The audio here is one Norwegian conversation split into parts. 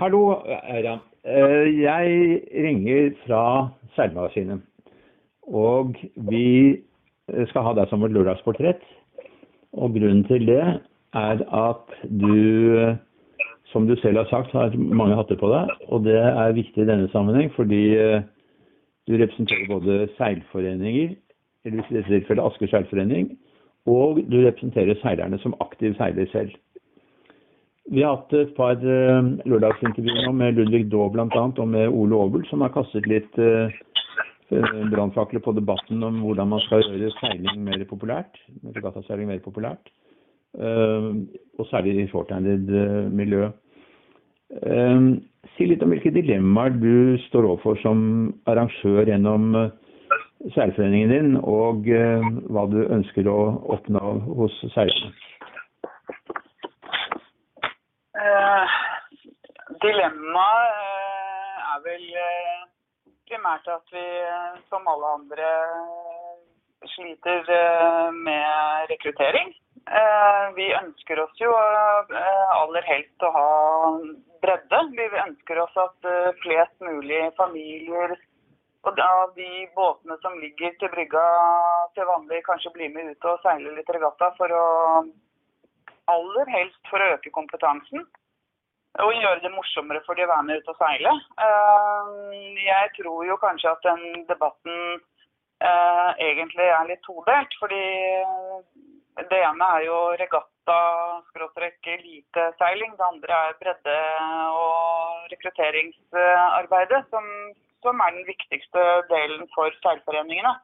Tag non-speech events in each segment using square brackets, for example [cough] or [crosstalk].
Hallo, Eiran. Jeg ringer fra Seilmagasinet. Og vi skal ha deg som vårt lørdagsportrett. Og grunnen til det er at du, som du selv har sagt, har mange hatter på deg. Og det er viktig i denne sammenheng fordi du representerer både seilforeninger, eller i dette tilfellet Asker seilforening, og du representerer seilerne som aktiv seiler selv. Vi har hatt et par lørdagsintervjuer nå med Ludvig Daa bl.a. og med Ole Aabel, som har kastet litt brannfakler på debatten om hvordan man skal gjøre seiling mer populært. Regattaseiling mer populært. Og særlig i shorthanded miljø. Si litt om hvilke dilemmaer du står overfor som arrangør gjennom seilforeningen din, og hva du ønsker å oppnå hos seilerne. Dilemmaet er vel primært at vi som alle andre sliter med rekruttering. Vi ønsker oss jo aller helst å ha bredde. Vi ønsker oss at flest mulig familier og av de båtene som ligger til brygga til vanlig kanskje blir med ut og seiler litt regatta for å aller helst for å øke kompetansen. Og gjøre det morsommere for de å være med ut og seile. Jeg tror jo kanskje at den debatten egentlig er litt todelt. Fordi det ene er jo regatta skråstrek eliteseiling. Det andre er bredde og rekrutteringsarbeidet som er den viktigste delen for seilforeningene.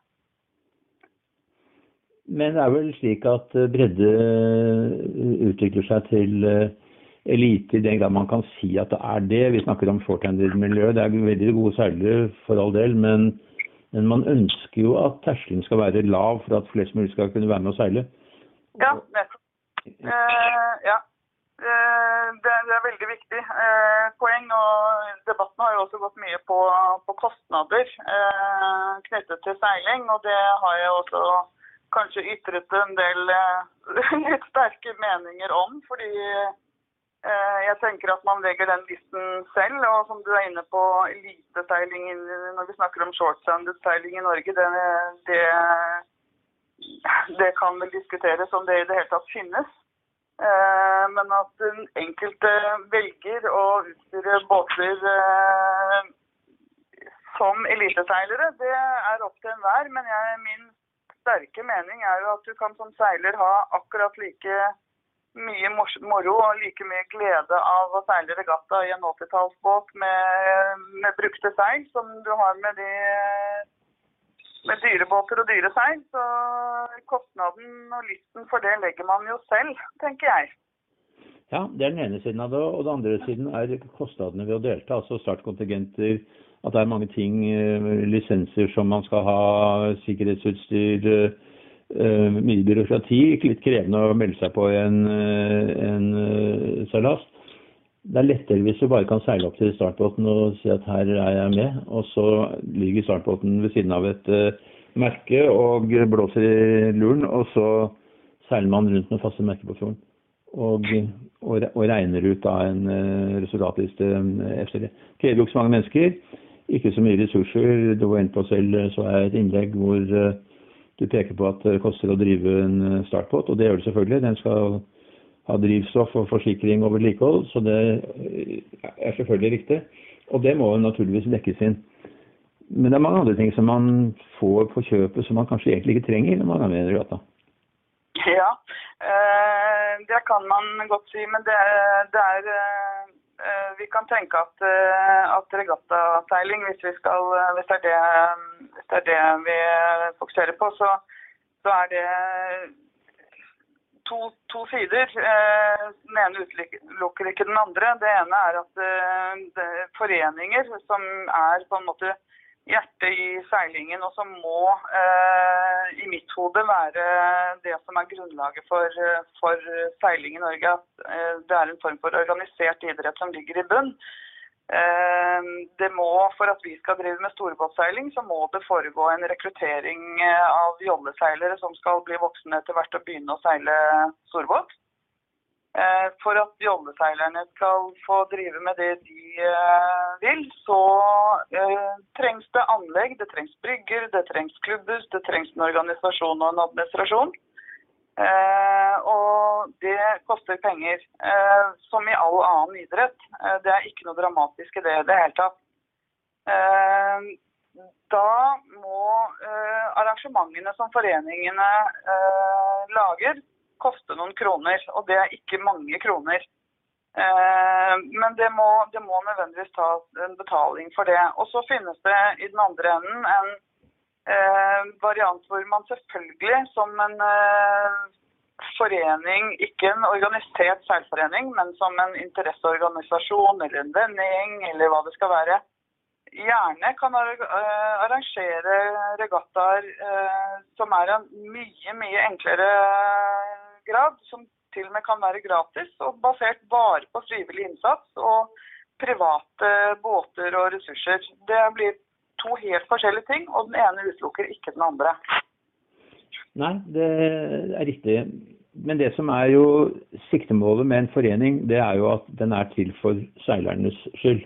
Men det er vel slik at bredde utvikler seg til elite i den grad man kan si at det er det. Vi snakker om shorthanded miljø. Det er veldig gode seilere for all del, men man ønsker jo at terskelen skal være lav for at flest mulig skal kunne være med å seile. Ja, nettopp. Ja. Det er veldig viktig poeng, og debatten har jo også gått mye på kostnader knyttet til seiling. Og det har jeg også kanskje ytret en del [laughs] litt sterke meninger om, fordi jeg tenker at man legger den listen selv. Og som du er inne på, eliteseiling når vi snakker om shorthanded seiling i Norge, det, det kan vel diskuteres om det i det hele tatt finnes. Men at den enkelte velger å utstyre båter som eliteseilere, det er opp til enhver. Men jeg, min sterke mening er jo at du kan som seiler ha akkurat like mye moro og like mye glede av å seile regatta i en 80-tallsbåt med, med brukte seil som du har med de med dyrebåter og dyre seil. Så kostnaden og lysten for det legger man jo selv, tenker jeg. Ja, det er den ene siden av det. Og den andre siden er kostnadene ved å delta. Altså startkontingenter, at det er mange ting, lisenser som man skal ha, sikkerhetsutstyr, mye byråkrati. Litt krevende å melde seg på en, en seilas. Det er lettere hvis du bare kan seile opp til startbåten og si at her er jeg med. Og så ligger startbåten ved siden av et merke og blåser i luren. Og så seiler man rundt med faste merker på fjorden. Og, og, og regner ut da en resultatliste efter det. Krever jo ikke så mange mennesker. Ikke så mye ressurser. Du var inne på selv, så er et innlegg hvor du peker på at det koster å drive en startbåt. Og det gjør det selvfølgelig. Den skal ha drivstoff og forsikring og vedlikehold. Så det er selvfølgelig riktig. Og det må naturligvis dekkes inn. Men det er mange andre ting som man får på kjøpet som man kanskje egentlig ikke trenger når man er med i regatta. Ja, det kan man godt si. Men det, det er Vi kan tenke at, at regattaseiling, hvis, hvis, det er det, det er det, vi fokuserer på, så, så er det to, to sider. Den ene utelukker ikke den andre. Det ene er at det er foreninger som er på en måte hjertet i seilingen, og som må i mitt hode være det som er grunnlaget for, for seiling i Norge. At det er en form for organisert idrett som ligger i bunn. Det må, For at vi skal drive med storbåtseiling, så må det foregå en rekruttering av jolleseilere som skal bli voksne etter hvert og begynne å seile storbåt. Eh, For at jolleseilerne skal få drive med det de eh, vil, så eh, trengs det anlegg, det trengs brygger, det trengs klubbhus, det trengs en organisasjon og en administrasjon. Eh, og det koster penger, eh, som i all annen idrett. Eh, det er ikke noe dramatisk i det i det hele tatt. Da må arrangementene som foreningene lager, koste noen kroner. Og det er ikke mange kroner. Men det må, det må nødvendigvis ta en betaling for det. Og så finnes det i den andre enden en variant hvor man selvfølgelig som en eh, forening, ikke en organisert seilforening, men som en interesseorganisasjon eller en vennegjeng eller hva det skal være, gjerne kan eh, arrangere regattaer eh, som er en mye, mye enklere grad, som til og med kan være gratis, og basert bare på frivillig innsats og private båter og ressurser. Det blir to helt forskjellige ting, og den ene utelukker ikke den andre. Nei, det er riktig. Men det som er jo siktemålet med en forening, det er jo at den er til for seilernes skyld.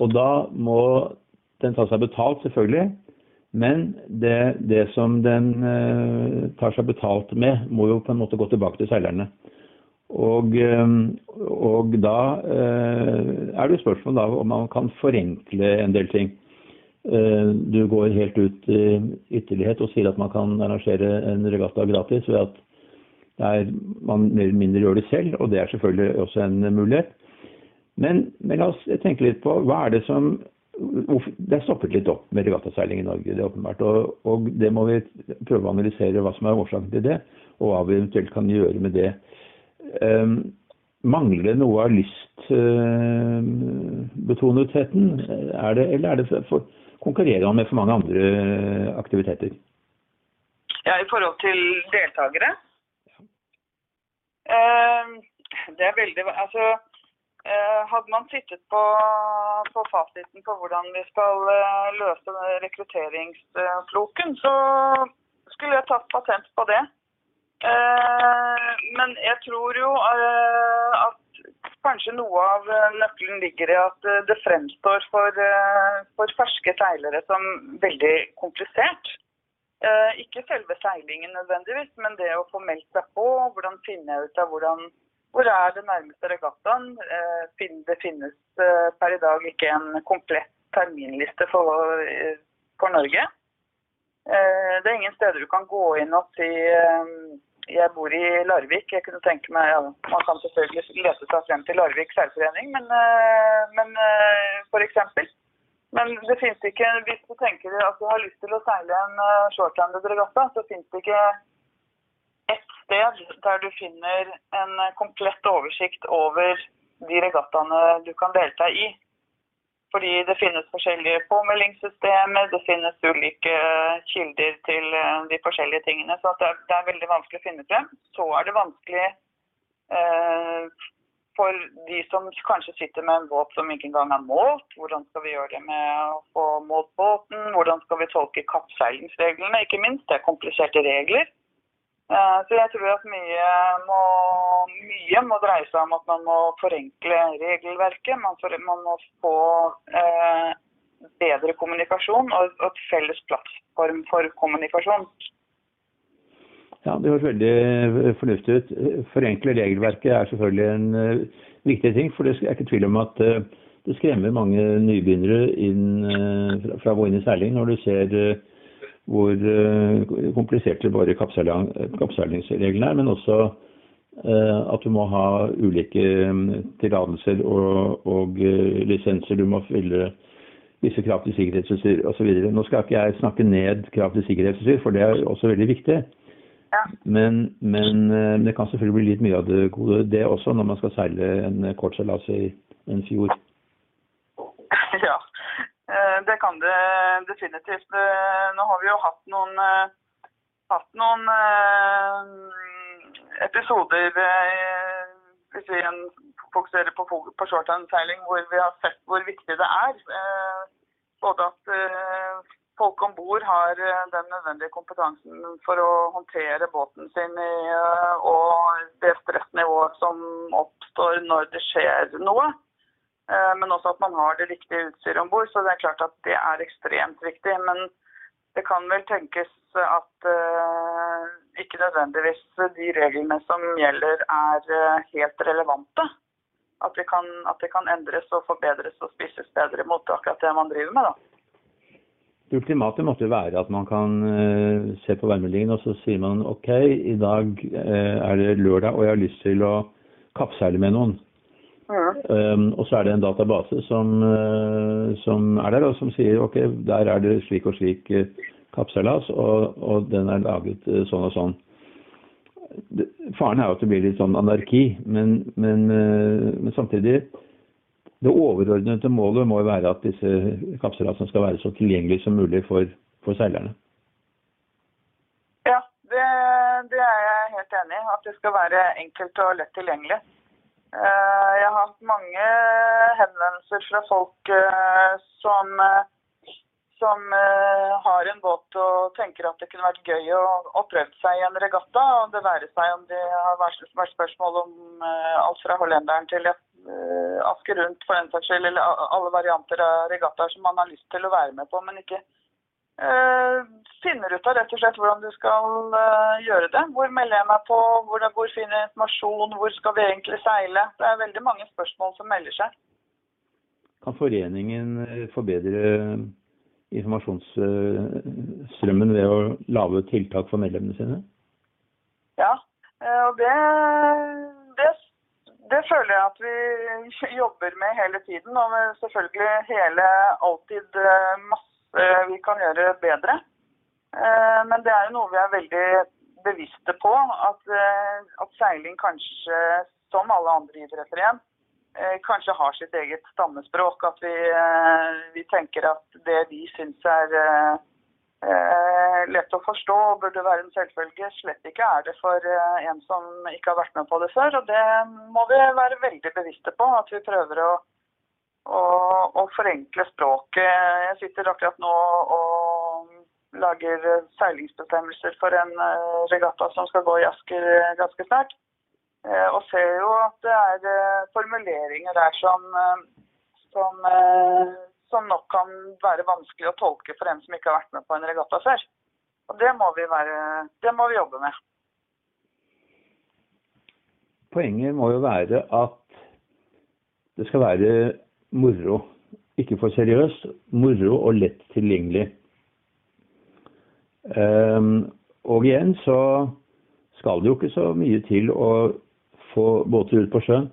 Og da må den ta seg betalt, selvfølgelig. Men det, det som den eh, tar seg betalt med, må jo på en måte gå tilbake til seilerne. Og, eh, og da eh, er det jo spørsmål om man kan forenkle en del ting. Eh, Du går helt ut i ytterlighet og sier at man kan arrangere en regatta gratis ved at der man mer eller mindre gjør det selv, og det er selvfølgelig også en mulighet. Men, men la oss tenke litt på hva er det som Det er stoppet litt opp med regattaseiling i Norge, det er åpenbart. Og, og det må vi prøve å analysere hva som er årsaken til det, og hva vi eventuelt kan gjøre med det. Um, mangler det noe av lystbetonetheten? Er det, eller er det for, konkurrerer han med for mange andre aktiviteter? Ja, i forhold til deltakere? Ja. det er veldig Altså, eh, hadde man sittet på, på fasiten på hvordan vi skal eh, løse rekrutteringsfloken, så skulle jeg tatt patent på det. Eh, men jeg tror jo eh, at kanskje noe av eh, nøkkelen ligger i at eh, det fremstår for, eh, for ferske seilere som veldig komplisert. Ikke selve seilingen nødvendigvis, men det å få meldt seg på. Hvordan finne ut av hvordan, hvor er det nærmeste regattaen. Det finnes per i dag ikke en komplett terminliste for, for Norge. Det er ingen steder du kan gå inn og si jeg bor i Larvik. Jeg kunne tenke meg, ja, Man kan selvfølgelig lete seg frem til Larvik seilforening, men, eh, men f.eks. for eksempel. Men det fins ikke, hvis du tenker at du har lyst til å seile en shortlanded shorthanded regatta, så finnes det ikke ett sted der du finner en eh, komplett oversikt over de regattaene du kan delta i. Fordi det finnes forskjellige påmeldingssystemer, det finnes ulike kilder til eh, de forskjellige tingene. Så det, er, det er veldig vanskelig å finne frem. Så er det vanskelig eh, for de som kanskje sitter med en båt som ikke engang er målt. Hvordan skal vi gjøre det med å få målt båten? Hvordan skal vi tolke kappseilingsreglene? Ikke minst, det er kompliserte regler. Eh, Så jeg tror at mye må, mye må dreie seg om at man må forenkle regelverket. Man, for, man må få eh, bedre kommunikasjon og og et felles plattform for kommunikasjon. Ja, Det høres veldig fornuftig ut. Forenkle regelverket er selvfølgelig en uh, viktig ting. For det er ikke tvil om at uh, det skremmer mange nybegynnere inn, uh, fra- fra å gå inn i seiling når du ser eh, hvor eh, kompliserte bare kappseiling- kappseilingsreglene er, men også eh, at du må ha ulike mm, tillatelser og, og eh, lisenser. Du må fylle visse krav til sikkerhetsutstyr osv. Nå skal ikke jeg snakke ned krav til sikkerhetsutstyr, for det er også veldig viktig. Ja. Men, men det kan selvfølgelig bli litt mye av det gode, det også, når man skal seile en kortseilas i en fjord. Ja, det kan det definitivt. Eh, Nå har vi jo hatt noen, eh, hatt noen eh, episoder eh, hvis vi fokuserer på, på shorthandseiling, hvor vi har sett hvor viktig det er. eh, Både at eh, folk om bord har eh, den nødvendige kompetansen for å håndtere båten sin i, eh, og det stressnivået som oppstår når det skjer noe. Eh, Men også at man har det riktige utstyret om bord. Så det er klart at det er ekstremt viktig. Men det kan vel tenkes at uh, ikke nødvendigvis de reglene som gjelder er uh, helt relevante. At det, kan, at kan endres og forbedres og spisses bedre mot akkurat det man driver med. da. Det ultimate måtte være at man kan uh, se på værmeldingen og så sier man OK, i dag er det lørdag og jeg har lyst til å kappseile med noen. Um, og så er det en database som, uh, som er der, og som sier ok, der er det slik og slik uh, kappseilas, og, og den er laget uh, sånn og sånn. Det, faren er jo at det blir litt sånn anarki, men, men, eh, men samtidig Det overordnede målet må jo være at disse kappseilasene skal være så tilgjengelige som mulig for, for seilerne. Ja, det, det er jeg helt enig i. At det skal være enkelt og lett tilgjengelig. Eh, Jeg har hatt mange henvendelser fra folk eh, som, eh, som har en båt og tenker at det kunne vært gøy å, å prøve seg i en regatta. og Det være seg om det har vært, spørsmål om alt fra hollenderen til Asker rundt for den saks skyld, eller alle varianter av regattaer som man har lyst til å være med på, men ikke finner ut av rett og slett hvordan du skal eh, gjøre det. Hvor melder jeg meg på, hvor, hvor finner jeg informasjon, hvor skal vi egentlig seile? Det er veldig mange spørsmål som melder seg. Kan foreningen eh, forbedre informasjonsstrømmen ved å lage tiltak for medlemmene sine? Ja, eh, og det, det, det føler jeg at vi [laughs] jobber med hele tiden. Og selvfølgelig hele alltid eh, masse vi kan gjøre bedre. Eh, Men det er jo noe vi er veldig bevisste på. At, eh, at seiling kanskje, som alle andre idretter igjen, eh, kanskje har sitt eget stammespråk. At vi, vi tenker at det vi syns er lett å forstå og burde være en selvfølge, slett ikke er det for en som ikke har vært med på det før. Og det må vi være veldig bevisste på, at vi prøver å, å, å forenkle språket. Jeg sitter akkurat nå og lager eh, seilingsbestemmelser for en eh, regatta som skal gå i Asker eh, ganske snart. Og ser jo at det er formuleringer der som, som, som nok kan være vanskelig å tolke for en som ikke har vært med på en regatta før. Og det må vi, være, det må vi jobbe med. Poenget må jo være at det skal være moro. Ikke for seriøst. Moro og lett tilgjengelig. Ehm, og igjen så skal det jo ikke så mye til å få båter ut på sjøen.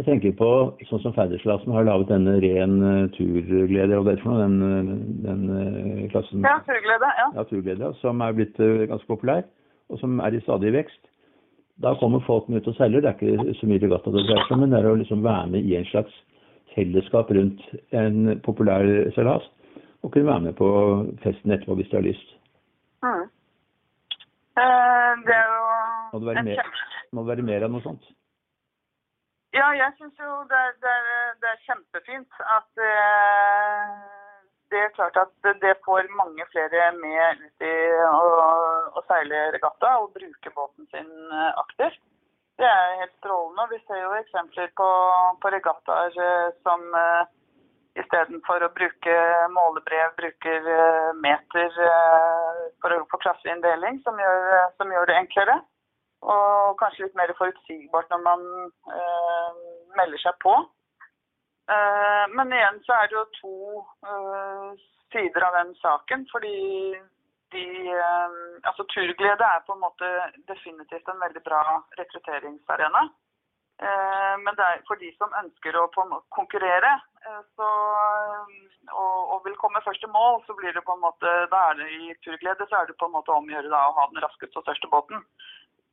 Jeg tenker på sånn som Ferderslassen har laget denne ren eh, turglede, og det er for noe, den, eh, den eh, klassen Ja, turglede. Ja. ja, turglede, som er blitt ganske populær, og som er i stadig vekst. Da kommer folk ut og seiler. Det er ikke så mye regatta det dreier seg om, men det er å liksom være med i en slags fellesskap rundt en populær seilas, og kunne være med på festen etterpå hvis de har lyst. Mm. Eh, Det er jo Må det være mer, må det være mer enn noe sånt? Ja, jeg syns jo det er, det, er, det er kjempefint at eh, det er klart at det får mange flere med ut i å, å seile regatta og bruke båten sin eh, aktivt. Det er helt strålende. Vi ser jo eksempler på, på regattaer eh, som eh, istedenfor å bruke målebrev, bruker eh, meter eh, for å få klasseinndeling, som, som gjør det enklere. Og kanskje litt mer forutsigbart når man eh, melder seg på. Eh, men igjen så er det jo to eh, sider av den saken. Fordi de eh, Altså turglede er på en måte definitivt en veldig bra rekrutteringsarena. Eh, men det er for de som ønsker å konkurrere eh, så, og, og vil komme først i mål, så blir det på en måte Da er det i turglede så er det på en måte å gjøre da å ha den raskeste og største båten.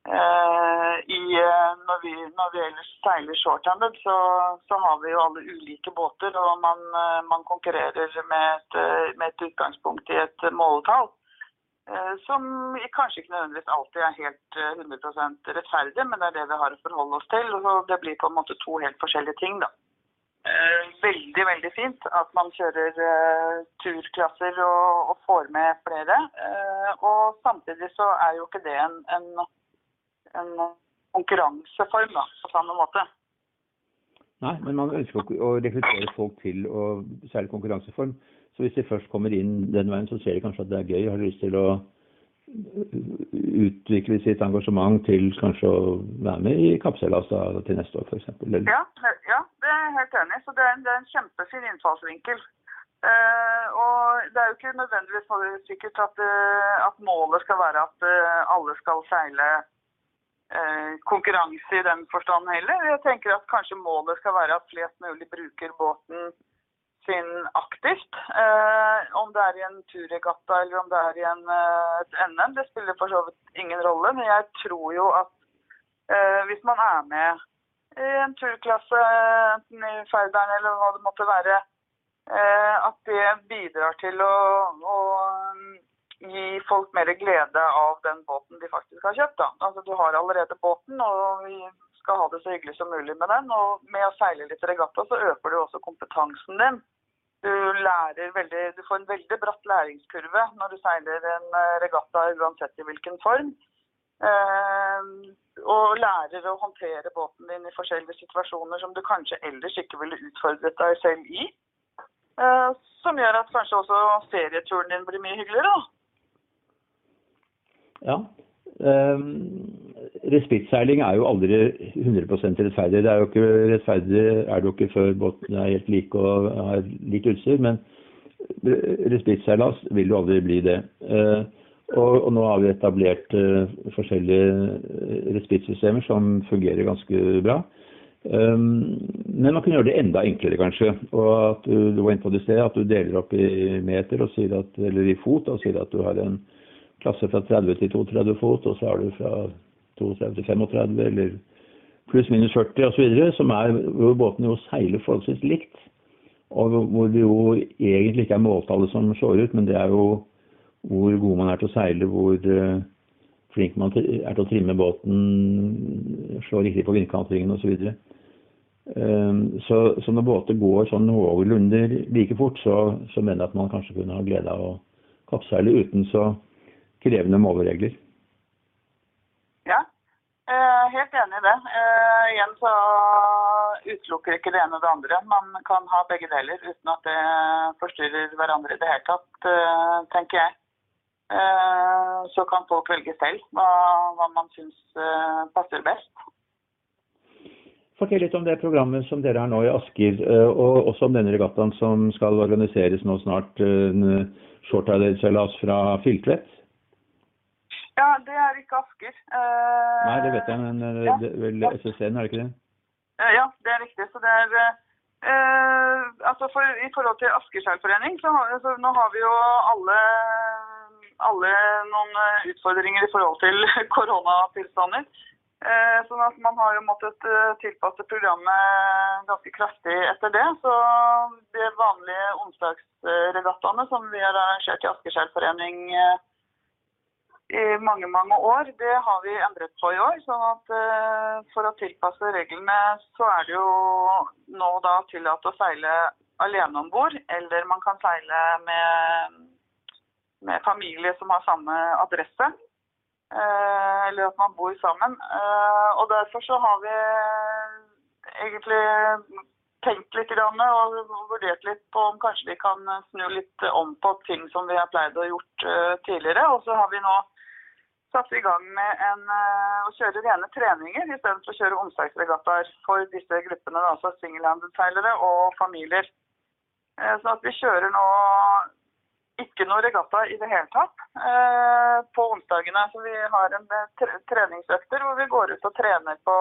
Eh, i, eh, når, vi, når vi ellers seiler shorthanded, så, så har vi jo alle ulike båter, og man, eh, man konkurrerer med et, eh, med et utgangspunkt i et måletall. Eh, Som kanskje ikke nødvendigvis alltid er helt eh, 100% rettferdig, men det er det vi har å forholde oss til. og Det blir på en måte to helt forskjellige ting. da. eh, veldig, veldig fint at man kjører eh, turklasser og, og, får med flere. Eh, og samtidig så er jo ikke det en, en, en konkurranseform da, på samme måte. Nei, men man ønsker å rekruttere folk til, og særlig konkurranseform. Så hvis de først kommer inn den veien, så ser de kanskje at det er gøy. Har lyst til å utvikle sitt engasjement til kanskje å være med i kappseilas til neste år f.eks. Ja, ja, det er jeg helt enig i. Det er, en, det er en kjempefin innfallsvinkel. Uh, og det er jo ikke nødvendigvis sikkert at, uh, at målet skal være at uh, alle skal seile konkurranse i den forstand heller. Jeg tenker at kanskje målet skal være at flest mulig bruker båten sin aktivt. Eh, om det er i en turregatta eller om det er i en, eh, et NM, det spiller for så vidt ingen rolle. Men jeg tror jo at eh, hvis man er med i en turklasse, enten i Færderen eller hva det måtte være, eh, at det bidrar til å, å, gi folk mer glede av den båten de faktisk har kjøpt. Da. Altså, du har allerede båten, og vi skal ha det så hyggelig som mulig med den. Og med å seile litt regatta, så øker du også kompetansen din. Du, veldig, du, får en veldig bratt læringskurve når du seiler en eh, regatta uansett i hvilken form. Eh, og lærer å håndtere båten din i forskjellige situasjoner som du kanskje ellers ikke ville utfordret deg selv i. Eh, som gjør at kanskje også ferieturen din blir mye hyggeligere. Ja. Um Respittseiling er jo aldri 100% rettferdig. Det er jo ikke rettferdig er det jo ikke før båtene er helt like og har likt utstyr. Men respittseilas vil jo aldri bli det. Eh, og, og nå har vi etablert uh, forskjellige eh, respittsystemer som fungerer ganske bra. Um, men man kunne gjøre det enda enklere, kanskje. Og at du, du var inne på det stedet, at du deler opp i meter at, eller i fot og sier at du har en klasse fra 30 til 32 fot, og så har du fra 32-35 eller pluss-minus 40 osv., som er hvor båtene jo seiler forholdsvis likt. Og hvor det jo egentlig ikke er måltallet som slår ut, men det er jo hvor god man er til å seile, hvor uh, flink man er til å trimme båten, slå riktig på vindkantringen osv. Så, um, så Så når båter går sånn noenlunde like fort, så, så mener jeg at man kanskje kunne ha glede av å kappseile uten så krevende måleregler. Uh, helt enig i det. Uh, igjen så utelukker ikke det ene det andre. Man kan ha begge deler uten at det forstyrrer hverandre i det hele tatt, uh, tenker jeg. så kan folk velge selv hva, hva man syns passer best. Fortell litt om det programmet som dere har nå i Asker, og også om denne regattaen som skal organiseres nå snart. Shortide-seilas fra Filtvet. Ja, det er ikke Asker. Uh, Nei, det vet jeg, men uh, ja. det vel SSC-en, er det ikke det? Uh, ja, det er riktig. Så det er altså for, I forhold til Asker seilforening, så, så, nå har vi jo alle, alle noen utfordringer i forhold til [laughs] koronatilstander. sånn at man har jo måttet tilpasse programmet ganske kraftig etter det. Så de vanlige onsdagsregattaene som vi har arrangert i Asker seilforening i mange mange år. Det har vi endret på i år. sånn at uh, For å tilpasse reglene så er det jo nå da tillatt å seile alene om bord. Eller man kan seile med, med, familie som har samme adresse. Uh, eller at man bor sammen. Uh, og Derfor så har vi egentlig tenkt litt og vurdert litt på om kanskje vi kan snu litt om på ting som vi har pleid å gjort tidligere. Og så har vi nå satte i gang med en, uh, å kjøre rene treninger istedenfor å kjøre onsdagsregattaer for disse gruppene, altså singelhanded-seilere og familier. Uh, så at vi kjører nå ikke noe regatta i det hele tatt uh, på onsdagene. Så vi har en tre treningsøkter hvor vi går ut og trener på,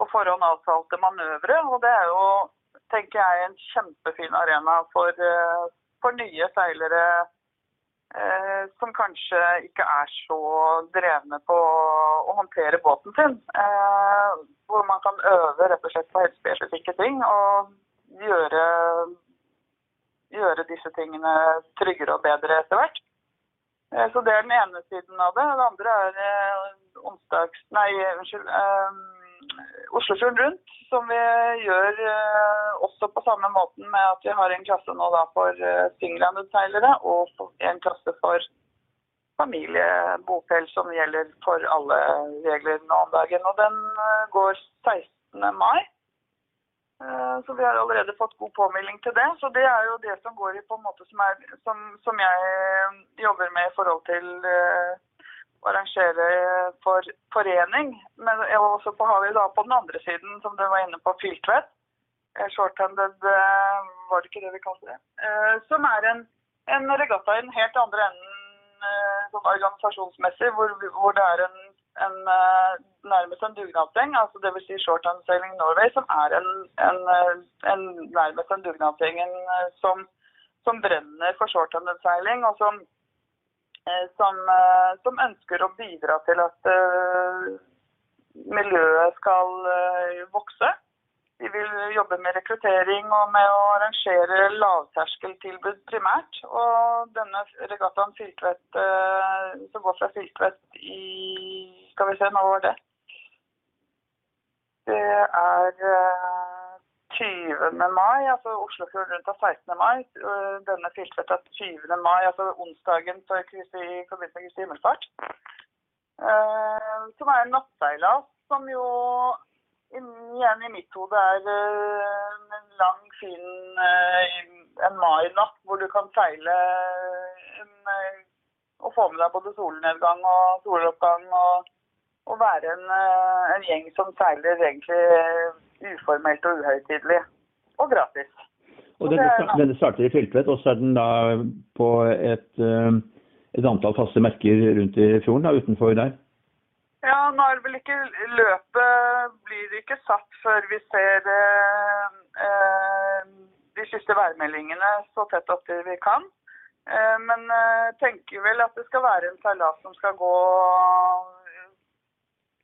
på forhånd avtalte manøvre. Og det er jo, tenker jeg, en kjempefin arena for, for nye seilere Eh, som kanskje ikke er så drevne på å håndtere båten sin. Eh, hvor man kan øve rett og slett på helsespesifikke ting og gjøre, gjøre disse tingene tryggere og bedre etter hvert. Eh, så det er den ene siden av det. Det andre er onsdags... Nei, unnskyld. Oslofjorden rundt, som vi gjør eh, også på samme måten med at vi har en klasse nå da for eh, single-seilere og en klasse for familiebopel som gjelder for alle regler nå om dagen. Og den eh, går 16. mai. Eh, Så vi har allerede fått god påmelding til det. Så det er jo det som går i på en måte som, er, som, som jeg eh, jobber med i forhold til eh, arrangere for forening. Men også på, har vi da på den andre siden, som du var inne på, Filtvet. Eh, Shorthanded, eh, var det ikke det vi kalte det? Eh, Som er en, en regatta i den helt andre enden sånn organisasjonsmessig, hvor, hvor det er en, en nærmest en dugnadsgjeng, altså dvs. Si Shorthand Sailing Norway, som er en, en, nærmest en dugnadsgjeng som, som brenner for shorthanded-seiling, og som, som, eh, som ønsker å bidra til at eh, miljøet skal eh, vokse. Vi vil jobbe med rekruttering og med å arrangere lavterskeltilbud primært. Og denne regattaen Filtvet, eh, som går fra Filtvet i Skal vi se, nå var det? Det er eh, 20. mai, altså Oslofjord rundt av 16. mai. Eh, Denne filtret er 20. mai, altså onsdagen for Kristi, i forbindelse med Kristi himmelfart. Eh, Som er en nattseilas, som jo igjen i mitt hode er eh, en lang, fin en mainatt hvor du kan seile en, og få med deg både solnedgang og soloppgang. og og være en, en gjeng som seiler egentlig uformelt og uhøytidelig. Og gratis. Og Og denne, denne starter i Filtvet, og så er den da på et, eh, et antall faste merker rundt i fjorden, da, utenfor der. Ja, nå er det vel ikke Løpet blir ikke satt før vi ser eh, eh, de siste værmeldingene så tett opp til vi kan. Eh, men eh, tenker vel at det skal være en seilas som skal gå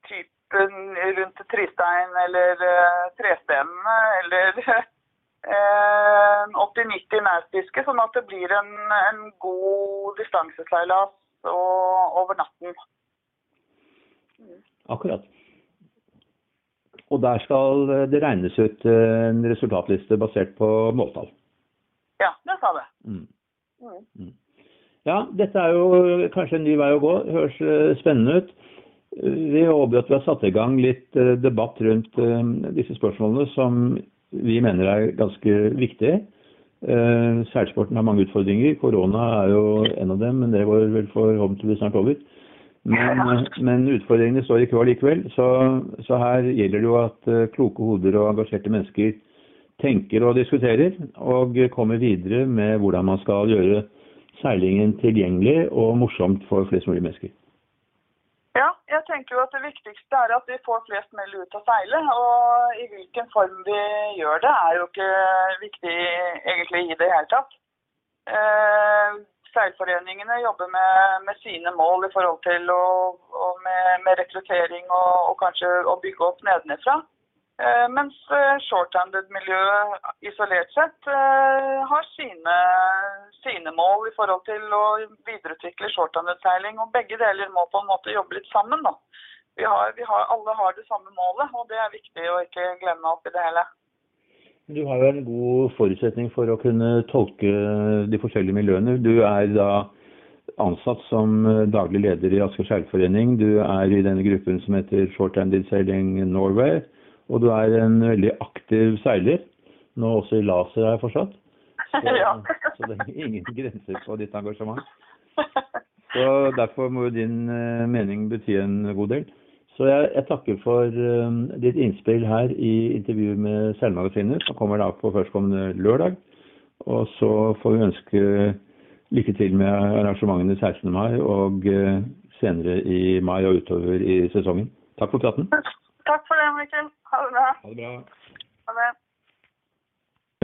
typen rundt Tristein eller uh, Trestenene eller uh, 80-90 nærfiske, sånn at det blir en, en god distanseseilas over natten. Akkurat. Og der skal eh, det regnes ut eh, en resultatliste basert på måltall. Ja, det sa det. Mm. Mm. Ja, dette er jo kanskje en ny vei å gå. Høres eh, spennende ut. Vi håper at vi har satt i gang litt eh, debatt rundt eh, disse spørsmålene som vi mener er ganske viktige. Eh, Seilsporten har mange utfordringer. Korona er jo en av dem, men det går vel forhåpentligvis snart over. Men, men utfordringene står i kø likevel. Så, så her gjelder det jo at kloke hoder og engasjerte mennesker tenker og diskuterer, og kommer videre med hvordan man skal gjøre seilingen tilgjengelig og morsomt for flest mulig mennesker. Ja, jeg tenker jo at det viktigste er at vi får flest mulig ut å seile. Og i hvilken form vi gjør det, er jo ikke viktig egentlig i det hele tatt. Eh, seilforeningene jobber med, med sine mål i forhold til å, og med, med rekruttering og, og kanskje å bygge opp nedenifra. Eh, mens eh, shorthanded-miljøet isolert sett eh, har sine, sine mål i forhold til å videreutvikle shorthanded-seiling. Og begge deler må på en måte jobbe litt sammen. Da. Vi har, vi har, alle har det samme målet, og det er viktig å ikke glemme oppi det hele. Du har jo en god forutsetning for å kunne tolke de forskjellige miljøene. Du er da ansatt som daglig leder i Asker seilforening. Du er i denne gruppen som heter Shorthanded Sailing Norway. Og du er en veldig aktiv seiler, nå også i laser har jeg forstått. Så, [laughs] Ja. så det er ingen grenser på ditt engasjement. [laughs] Så derfor må jo din eh, mening bety en god del. Så jeg, jeg takker for eh, ditt innspill her i intervjuet med Seilmagasinet, som kommer da på førstkommende lørdag. Og så får vi ønske lykke til med arrangementene 16. mai og uh, senere i mai og utover i sesongen. Takk for praten. Takk for det, Mikkel. Ha det bra. Ha det.